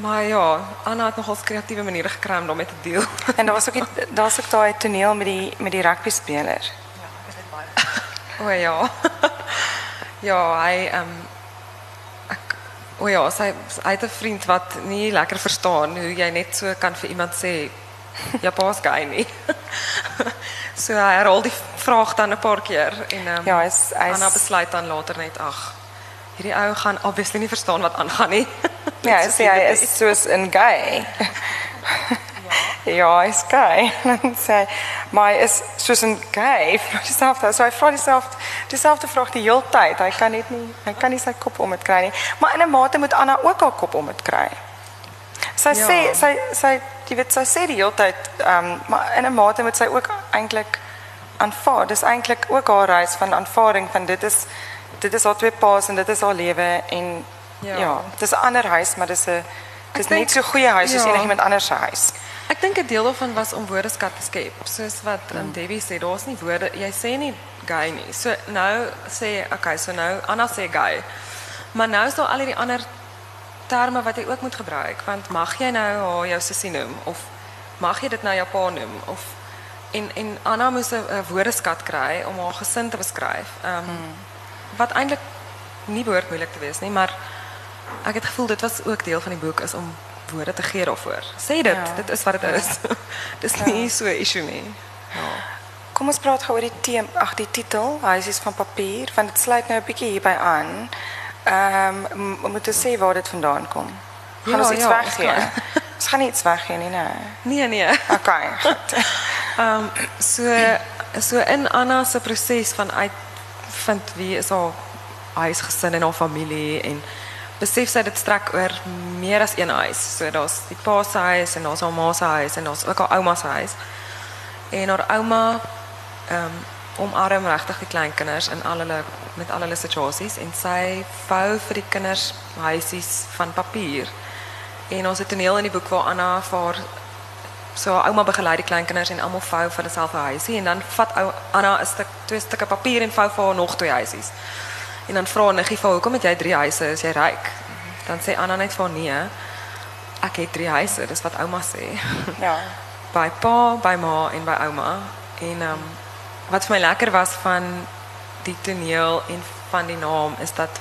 maar ja, Anna het nogal kreatiewe maniere gekry om daarmee te deel. [LAUGHS] En daar was ook daar's ook daai toneel met die met die rugby speler. [LAUGHS] O ja. [LAUGHS] ja, hy ehm um, ek o ja, sy hy het 'n vriend wat nie lekker verstaan hoe jy net so kan vir iemand sê ja, pa's gay nie. [LAUGHS] so hy herhaal die vraag dan 'n paar keer en um, Ja, hy's hy's Anna besluit dan later net ag. Hierdie ou gaan obviously nie verstaan wat aangaan nie. [LAUGHS] Ja, hy sê hy is soos 'n gay. [LAUGHS] ja, hy's gay. Dan sê maar hy is soos 'n gay. Vra dieselfde. So hy vra dieselfde dieselfde vraag die hele tyd. Hy kan net nie hy kan nie sy kop om dit kry nie. Maar in 'n mate moet Anna ook haar kop om dit kry. Sy Ja. sê sy sy jy weet sy sê die hele tyd ehm um, maar in 'n mate moet sy ook eintlik aanvaar. Dis eintlik ook haar reis van aanvaarding van dit is dit is haar twee paas en dit is haar lewe en ja, Ja. dis 'n ander huis, maar dis 'n dis dink- net so goeie huis ja. enigiemand anders se huis. Ek dink 'n deel daarvan was om woordeskat te skep. Soos wat um, Debbie sê, daar's nie woorde. Jy sê nie gay nie. So nou sê okay, so nou Anna sê gay. Maar nou is daar al hierdie ander terme wat jy ook moet gebruik, want mag jy nou haar jou sussie noem of mag jy dit nou jou pa noem of en en Anna moes 'n woordeskat kry om haar gesin te beskryf. Ehm um, wat eintlik nie behoort moeilik te wees nie, maar ek het gevoel dit was ook deel van die boek is om woorde te gee daarvoor. Sê dit, Ja. dit is wat dit is. [LAUGHS] Dis nie so 'n issue nie. Kom ons praat gou oor die teem, ag die titel, Huisies van papier, want dit sluit nou 'n bietjie hierby aan. Um, we moeten sê waar dit vandaan kom. Gaan Ja, ons iets ja, kan. Ons [LAUGHS] gaan iets weggee nie, nee. Nee, nee. Okay. goed. Um, [LAUGHS] so so in Anna se proses van uitvind wie is haar huisgesin en haar familie en besef sy dit strek oor meer as een huis. So daar's die pa se huis en daar's haar ma se huis en daar's ook haar ouma se huis. En haar ouma ehm um, omarm regtig die kleinkinders in al hulle met al hulle situasies en sy vou vir die kinders huisies van papier. En ons het 'n toneel in die boek waar Anna vir haar so ouma begelei die kleinkinders en almal vou vir self 'n huisie en dan vat ou Anna 'n stuk twee stukke papier en vou vir haar nog twee huisies. En dan vra Niggie vir "Hoekom het jy drie huise? Is jy ryk?" Dan sê Anna net haar, "Nee. Ek het drie huise, dis wat ouma sê." Ja. [LAUGHS] by pa, by ma en by ouma. En ehm um, wat vir my lekker was van die toneel en van die naam is dat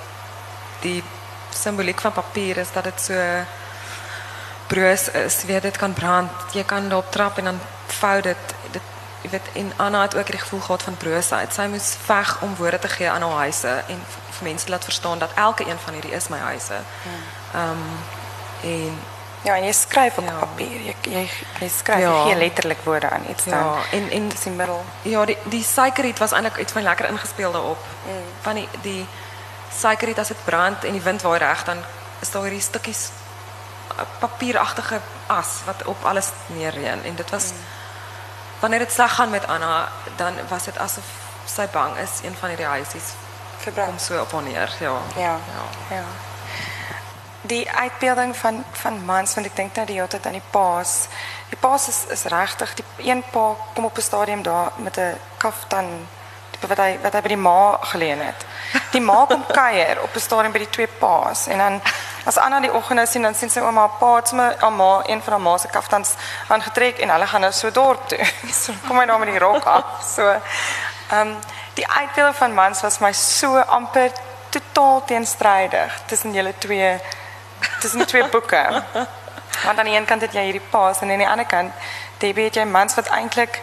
die simboliek van papier is dat dit so broos is, weet dit kan brand, jy kan daarop trap en dan vou dit dit jy weet en Anna het ook die gevoel gehad van broosheid. Sy moes veg om woorde te gee aan haar huise en vir mense te laat verstaan dat elke een van hierdie is my huise. Ehm um, en Ja, en jy skryf op Ja. papier. Jy jy, jy skryf, Ja. jy gee letterlik woorde aan iets dan. ja, en en Dis die middel. Ja, die die suikerriet was eintlik iets van lekker ingespeel daarop. Mm. Van die die suikerriet as dit brand en die wind waai reg dan is daar hierdie stukkies uh, papieragtige as wat op alles neerreën en dit was mm. wanneer dit sleg gaan met Anna dan was dit asof sy bang is een van huisies kom Verbrand. so op haar neer. Ja. Ja. Ja. Die uitbeelding van van mans want ek dink nou die hele tyd aan die paas. Die paas is is regtig die een pa kom op 'n stadium daar met 'n kaftan wat hy wat hy by die ma geleen het. Die ma kom [LAUGHS] kuier op 'n stadium by die twee paas en dan as Anna die oggende sien dan sien sy ouma pa het sommer haar ma een van haar ma se kaftans aangetrek en hulle gaan nou so dorp toe. [LAUGHS] So kom hy daar met die rok af. So ehm um, die uitbeelding van mans was my so amper totaal teenstrydig tussen julle twee tussen twee boeke. Want aan die een kant het jy hierdie paas en aan die ander kant Debbie het jy mans wat eintlik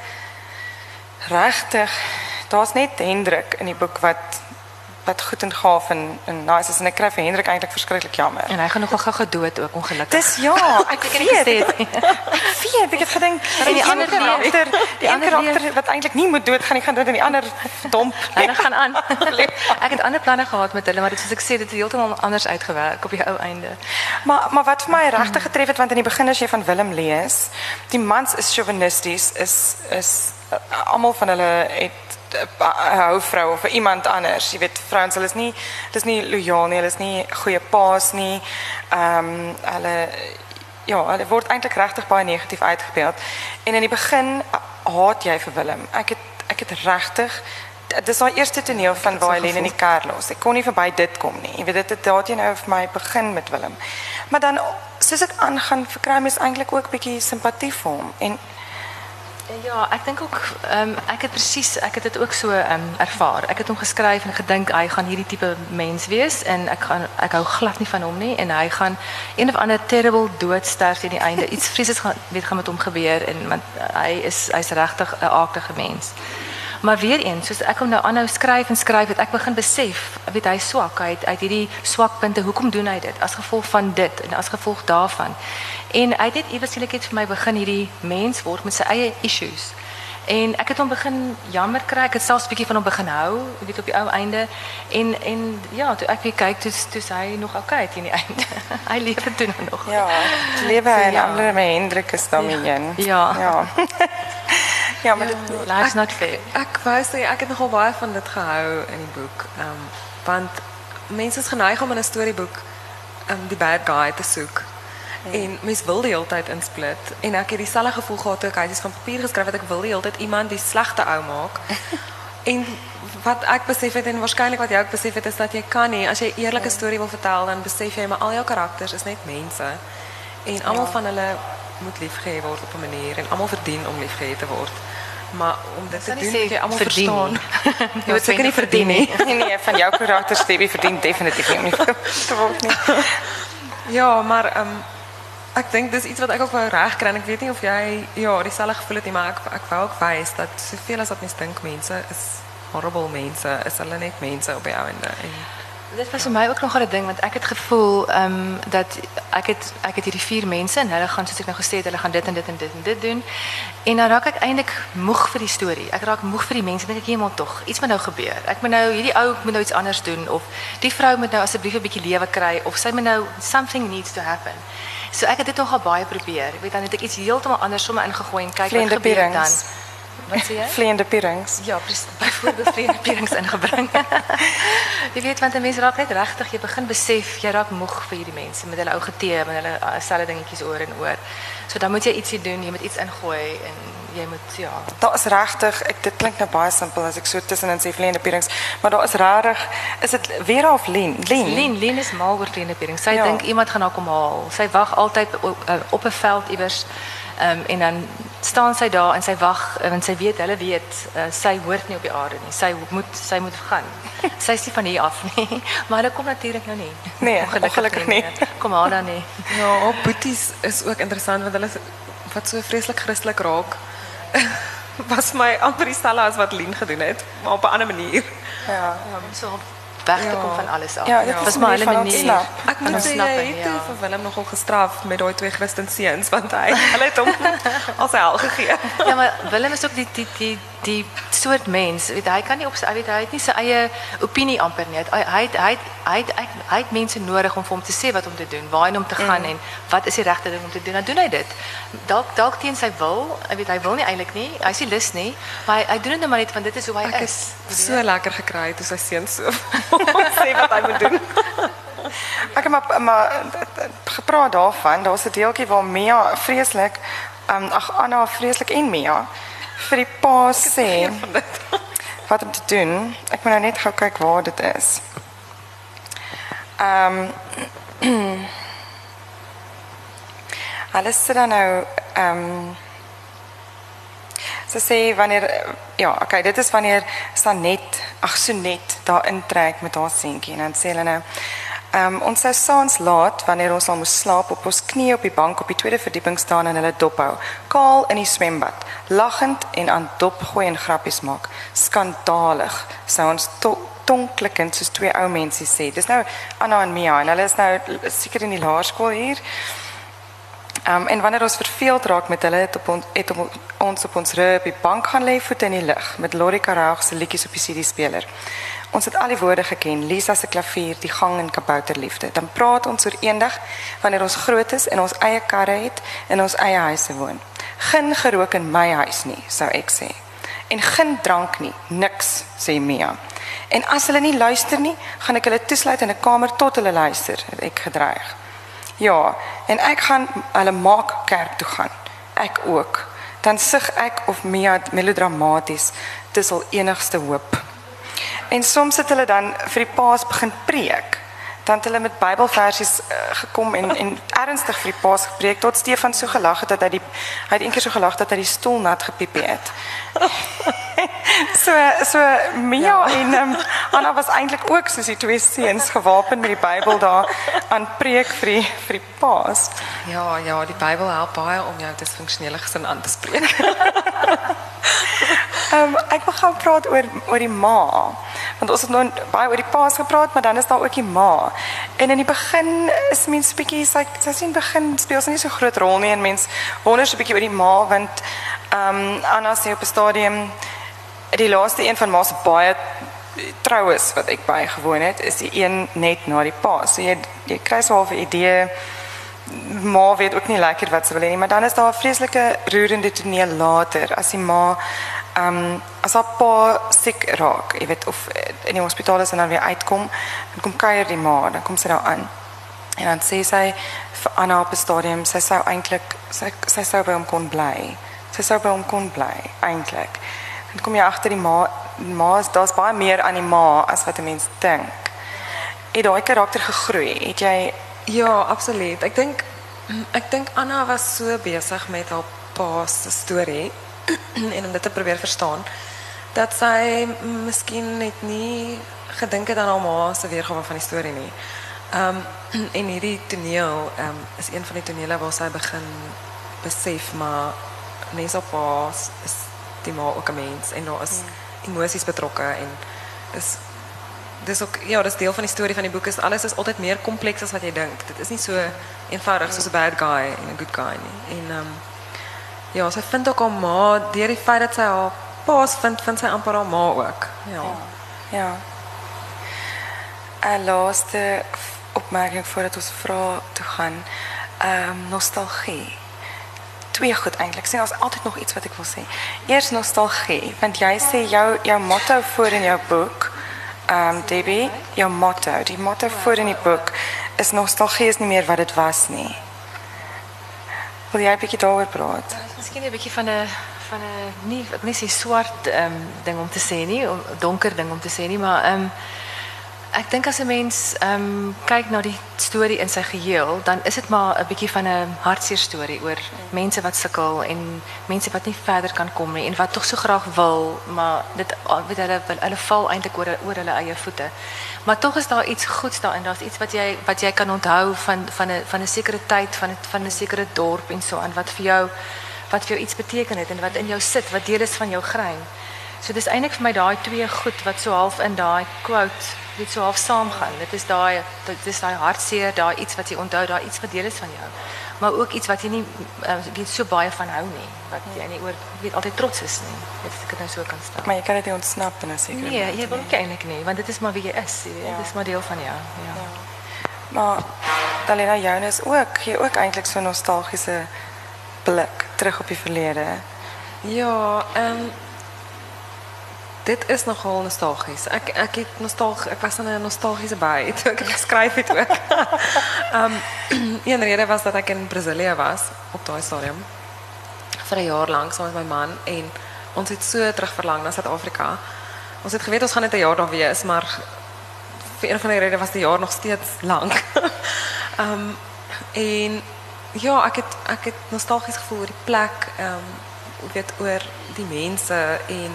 regtig daar's net Hendrik in die boek wat wat goed en gaaf en en nice is en ek kry vir Hendrik eintlik verskriklik jammer. En hy gaan nogal gou gedood ook ongelukkig. Dis ja, [LAUGHS] ek gesê weet. het nie. Ek weet, ek het gedink En die ander karakter, die, die een ander karakter wat eintlik nie moet doodgaan nie, gaan dood en die ander domp. [LAUGHS] Hulle gaan aan. [LAUGHS] ek het ander planne gehad met hulle, maar dit soos ek sê, dit het heeltemal anders uitgewerk op die ou einde. Maar maar wat vir my regtig getref het want in die begin as jy van Willem lees, die mans is chauvinisties, is is uh, almal van hulle het hou vrou of vir iemand anders. Jy weet vrouens hulle is nie dis nie lojaal nie, hulle is nie goeie paas nie. Ehm um, hulle ja, hulle word eintlik regtig baie negatief uitgebeeld. En in die begin haat jy vir Willem. Ek het ek het regtig dis daai eerste toneel van waar Helene in die kar los. Ek kon nie verby dit kom nie. Jy weet dit het daarteen nou vir my begin met Willem. Maar dan soos ek aangaan, verkry mens eintlik ook bietjie simpatie vir hom en Ja, ek dink ook ehm ek het presies ek het ook so ehm ervaar. Ek het hom geskryf en gedink hy gaan hierdie tipe mens wees en gaan ek hou glad nie van hom nie en hy gaan een of ander terrible dood sterf teen die einde. Iets vreesliks gaan weet gaan met hom gebeur en want hy is hy's regtig 'n aaktige mens. Maar weer eens, soos ek hom nou aanhou skryf en skryf, het ek begin besef, weet hy swak, hy het uit hierdie swakpunte, hoekom doen hy dit? As gevolg van dit en as gevolg daarvan. En hy het net iewers skielik vir my begin hierdie mens word met sy eie issues. En ek het hom begin jammer kry. Ek het selfs bietjie van hom begin hou, weet op die ou einde. En en ja, toe ek weer kyk, toe toe hy nog okay teen die [LAUGHS] einde. hy lewe toe nou nog. Ja, lewe en ja. ander met Hendrik is daarmee. Ja. Ja. ja, [LAUGHS] maar dit Life's not fair. Ek wou sê ek het nogal baie van dit gehou in die boek. Ehm um, want mense is geneig om in 'n storieboek ehm um, die bad guy te soek. En mens wil die hele tyd insplit en ek het dieselfde gevoel gehad toe ek huisies van papier geskryf het ek wil die hele tyd iemand die slegte ou maak. [LAUGHS] en wat ek besef het en waarskynlik wat jy ook besef het is dat jy kan nie as jy eerlike storie wil vertel dan besef jy maar al jou karakters is net mense en almal van hulle moet liefgehê word op 'n manier en almal verdien om liefgehê te word. Maar om dit te doen moet almal verdien verstaan. [LAUGHS] Jy moet seker nie verdien nie. nee, [LAUGHS] nee, van jou karakter Stevie verdien definitief nie om te word nie. Ja, maar ehm ek dink dis iets wat ek ook wou regkry en ek weet nie of jy ja, dieselfde gevoel nie, maar ek ek wou ook wys dat soveel as wat mens dink mense is horrible mense, is hulle net mense op die ou ende. En Dit was vir my ook nogal 'n ding want ek het gevoel um, dat ek het ek het hierdie vier mense en hulle gaan soos ek nou gesê het, hulle gaan dit en dit en dit en dit doen. En dan raak ek eintlik moeg vir die storie. Ek raak moeg vir die mense. Dink ek heeltemal tog. Iets moet nou gebeur. Ek moet nou hierdie ou moet nou iets anders doen of die vrou moet nou asseblief 'n bietjie lewe kry of sy moet nou something needs to happen. So ek het dit nogal baie probeer. Ek weet dan het ek iets heeltemal anders sommer ingegooi en kyk Vleiende wat gebeur dan. pierings. Wat sê jy? [LAUGHS] Vleiende pierings. Ja. Byvoorbeeld vreemdperings ingebring. [LAUGHS] jy weet want 'n mens raak net regtig, jy begin besef jy raak moeg vir hierdie mense met hulle ou getee, met hulle uh, selfe dingetjies oor en oor. So dan moet jy ietsie doen, jy moet iets ingooi en jy moet ja. Daar is regtig, ek dit klink nou baie simpel as ek so tussenin sê vleiende pierings, maar daar is regtig is dit Vera of Lien? Lien. Lien, Lien is mal oor vreemdperings. Sy Ja. dink iemand gaan haar kom haal. Sy wag altyd op, uh, op 'n veld iewers. Ehm um, en dan staan sy daar en sy wag uh, want sy weet hulle weet uh, sy hoort nie op die aarde nie. Sy moet sy moet gaan. [LAUGHS] Sy is nie van hier af nie, [LAUGHS] maar hulle kom natuurlik nou nie. Nee, [LAUGHS] ongelukkig nie. Kom haar dan nie. ja, op boeties is ook interessant want hulle is- wat so vreeslik Christelik raak. [LAUGHS] was my amper dieselfde as wat Lien gedoen het, maar op 'n ander manier. Ja. Ja, om so weg te kom van alles af. Ja, dit was is maar hulle van manier. Ek moet sê jy het ja. ja. vir Willem nogal gestraf met daai twee Christen seuns want hy [LAUGHS] hulle het hom [LAUGHS] as hel gegee. Ja, maar Willem is ook die die die die soort mens, weet hy kan nie op sy weet hy het nie sy eie opinie amper nie. Hy hy het- hy het- hy het- hy het- hy het mense nodig om vir hom te sê wat om te doen, waarheen om te gaan en wat is die regte ding om te doen. Dan doen hy dit. Dalk dalk teen sy wil, hy weet hy wil nie eintlik nie. Hy nie lus nie, maar hy, hy doen dit net maar net want dit is hoe hy Ek is. is so lekker gekry toe sy seuns so [LAUGHS] sê wat hy moet doen. [LAUGHS] Ek het maar maar gepraat daarvan, daar's 'n deeltjie waar Mia vreeslik ehm um, ag Anna vreeslik en Mia vir die pa sê wat om te doen. Ek moet nou net gou kyk waar dit is. Ehm um, [CLEARS THROAT] Hulle sit dan nou ehm um, Sy sê wanneer ja, okay, dit is wanneer Sanet, ag Sonet daar intrek met haar seentjie en dan sê hulle nou Ehm um, ons sou saans laat wanneer ons al moes slaap op ons knieë op die bank op die tweede verdieping staan en hulle dop hou. Kaal in die swembad, lagend en aan dop gooi en grappies maak. Skandalig. Sou ons to tonklikkend soos twee ou mense sê. Dis nou Anna en Mia en hulle is nou seker in die laerskool hier. Um, en wanneer ons verveeld raak met hulle het, op on, het op ons op ons rug op die bank gaan lê in die lug met Lori Karaag se liedjies op die CD-speler. Ons het al die woorde geken, Lisa se klavier, die gang en kabouterliefde. Dan praat ons oor eendag wanneer ons groot is en ons eie karre het en ons eie huise woon. Geen gerook in my huis nie, sou ek sê. En geen drank nie, niks, sê Mia. En as hulle nie luister nie, gaan ek hulle toesluit in 'n kamer tot hulle luister, het ek gedreig. Ja, en ek gaan hulle maak kerk toe gaan. Ek ook. Dan sug ek of Mia melodramaties. Dis al enigste hoop. En soms het hulle dan vir die paas begin preek. Dan het hulle met Bybelversies uh, gekom en en ernstig vir die paas gepreek tot Stefan so gelag het dat hy die hy het eendag so gelag dat hy die stoel nat gepiep het. [LAUGHS] so so Mia ja. en um, Anna was eintlik ook soos die twee seuns gewapen met die Bybel daar aan preek vir die vir die paas. Ja, ja, die Bybel help baie om jou disfunksionele gesin aan te spreek. [LAUGHS] Ehm ek wil gaan praat oor oor die ma. Want ons het nou baie oor die paas gepraat, maar dan is daar ook die ma. En in die begin is mens bietjie sy sy sien begin speel sy nie so groot rol nie en mens wonder so bietjie oor die ma want ehm Anna sê op 'n stadium die laaste een van ma se baie troues wat ek bygewoon het, is die een net na die pa. So jy jy kry so 'n idee ma weet ook nie lekker wat sy wil hê nie, maar dan is daar 'n vreeslike roerende toneel later as die ma ehm um, as haar pa siek raak, jy weet of in die hospitaal is en dan weer uitkom, dan kom kuier die ma, dan kom sy daar aan. En dan sê sy vir Anna op 'n stadium, sy sou eintlik sy sy sou by hom kon bly. Sy sou by hom kon bly eintlik. Dan kom jy agter die ma, ma is daar's baie meer aan die ma as wat 'n mens dink. Het daai karakter gegroei? Het jy Ja, absoluut. Ek dink [CLEARS THROAT] ek dink Anna was so besig met haar pa se storie [CLEARS THROAT] en om dit te probeer verstaan dat sy miskien net nie gedink het aan haar ma se weergawe van die storie nie. Ehm um, [CLEARS THROAT] en hierdie toneel ehm um, is een van die tonele waar sy begin besef maar nes op haar is die ma ook 'n mens en daar is emosies betrokke en dis dis ook ja, dis deel van die storie van die boek is alles is altyd meer kompleks as wat jy dink. Dit is nie so eenvoudig soos 'n bad guy en 'n good guy nie. En ehm um, ja, sy vind ook haar ma deur die feit dat sy haar paas vind, vind sy amper haar ma ook. Ja. Ja. En laaste opmerking voordat ons vra toe gaan. Ehm um, nostalgie. Twee goed eintlik. Sien, daar's altyd nog iets wat ek wil sê. Eers nostalgie, want jy sê jou jou motto voor in jou boek, ehm um, Debbie, jou motto, die motto voor in die boek is nostalgie is nie meer wat dit was nie. Wil jy 'n bietjie daaroor praat? Miskien 'n bietjie van 'n van 'n nie wil nie sê swart ehm um, ding om te sê nie, donker ding om te sê nie, maar ehm um, ek dink as 'n mens ehm um, kyk na die storie in sy geheel, dan is dit maar 'n bietjie van 'n hartseer storie oor mense wat sukkel en mense wat nie verder kan kom nie en wat tog so graag wil, maar dit weet hulle hulle val eintlik oor oor hulle eie voete. Maar tog is daar iets goeds daarin. Daar's iets wat jy wat kan onthou van van 'n van 'n sekere tyd, van 'n van 'n sekere dorp en so aan wat vir jou wat jou iets beteken het en wat in jou sit, wat deel is van jou grein. So dis eintlik vir my daai twee goed wat so half in daai quote net so half saamgaan. Dit is daai dit is daai hartseer, daai iets wat jy onthou, daai iets wat deel is van jou. Maar ook iets wat jy nie uh, weet so baie van hou nie, wat jy nie oor weet altyd trots is nie. Dit ek dit nou so kan stel. Maar jy kan dit nie ontsnap in 'n sekere Nee, jy wil ook eintlik nie, want dit is maar wie jy is, jy weet. Ja. Dit is maar deel van jou. Ja. Maar Dalena Jonas ook, gee ook eintlik so nostalgiese blik terug op die verlede. Ja, ehm dit is nogal nostalgies. Ek ek het nostalg ek was in 'n nostalgiese by [LAUGHS] toe ek geskryf het ook. Ehm [LAUGHS] [CLEARS THROAT] een rede was dat ek in Brasilië was op daai stadium vir 'n jaar lank saam met my man en ons het so terugverlang na Suid-Afrika. Ons het geweet ons gaan net 'n jaar daar wees, maar vir een van die redes was die jaar nog steeds lank. Ehm [LAUGHS] en ja, ek het ek het nostalgies gevoel oor die plek, um, weet oor die mense en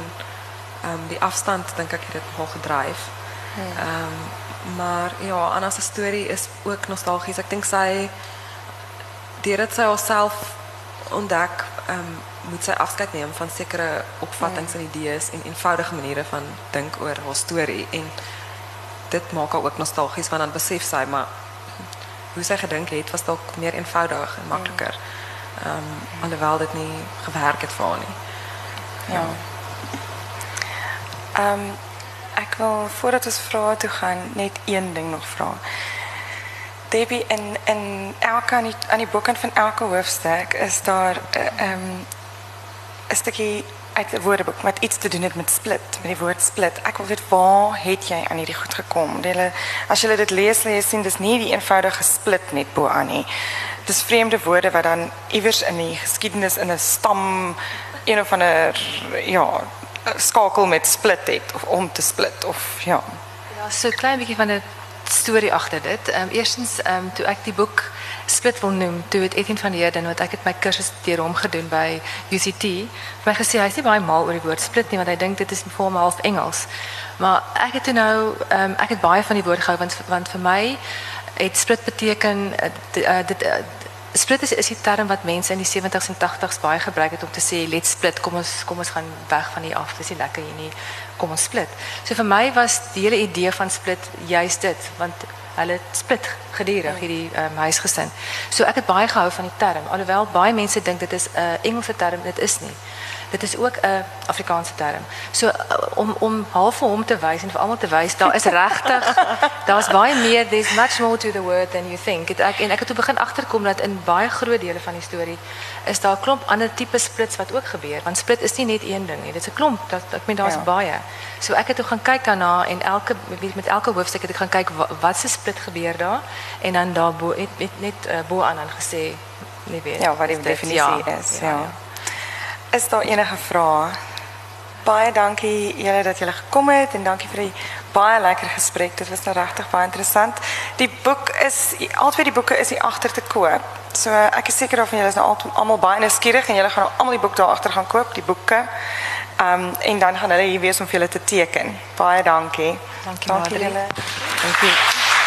um, die afstand dink ek het dit nogal gedryf. Ehm um, maar ja, Anna se storie is ook nostalgies. Ek dink sy deurdat sy haarself ontdek, ehm um, moet sy afskeid neem van sekere opvattinge en idees en eenvoudige maniere van dink oor haar storie en dit maak haar ook nostalgies want dan besef sy maar hoe sy gedink het was dalk meer eenvoudig en makliker. Ehm um, alhoewel dit nie gewerk het vir haar nie. Ja. Ehm ek wil voordat ons vrae toe gaan net een ding nog vra. Debbie in in elke aan die aan van elke hoofstuk is daar 'n uh, um, 'n stukkie uit 'n woordeboek wat iets te doen het met split, met die woord split. Ek wil weet waar het jy aan hierdie goed gekom? Hulle as jy dit lees, jy sien dis nie die eenvoudige split net bo aan nie. Dis vreemde woorde wat dan iewers in die geskiedenis in 'n stam een of ander ja, skakel met split het of om te split of ja. Ja, so klein bietjie van 'n storie agter dit. Ehm eerstens ehm um, toe ek die boek Split wil noem, toe het Etienne van Heerden wat ek het my kursus deur hom gedoen by UCT, vir my gesê hy's nie baie mal oor die woord split nie want hy dink dit is vir hom half Engels. Maar ek het toe nou ehm ek het baie van die woord gehou want want vir my het split beteken dit uh, dit uh, split is is die term wat mense in die 70s en 80s baie gebruik om te sê let's split, kom ons kom gaan weg van hier af. Dis nie lekker hier nie. Kom ons split. So vir my was die hele idee van split juist dit, want hulle split gedurig hierdie um, huisgesin. So ek het baie gehou van die term, alhoewel baie mense dink dit is 'n uh, Engelse term, dit is nie. Dit is ook 'n Afrikaanse term. So uh, om om half vir hom te wys en vir almal te wys, daar is regtig daar's baie meer there's much more to the word than you think. Het, ek en ek het toe begin agterkom dat in baie groot dele van die storie is daar 'n klomp ander tipe splits wat ook gebeur. Want split is nie net een ding nie. Is 'n klomp. Dat ek meen daar's Ja. baie. So ek het toe gaan kyk daarna en elke weet met elke hoofstuk het ek gaan kyk wat, wat se split gebeur daar en dan daarbo het, het net uh, bo aan dan gesê nee weet. Ja, wat die is dit? definisie is, ja. Is daar enige vrae? Baie dankie julle dat julle gekom het en dankie vir die baie lekker gesprek. Dit was nou regtig baie interessant. Die boek is albei die boeke is hier agter te koop. So ek is seker daarvan julle is nou al- almal baie nuuskierig en julle gaan nou almal die boek daar agter gaan koop, die boeke. Ehm um, en dan gaan hulle hier wees om vir julle te teken. Baie dankie. Dankie, dankie julle. Dankie.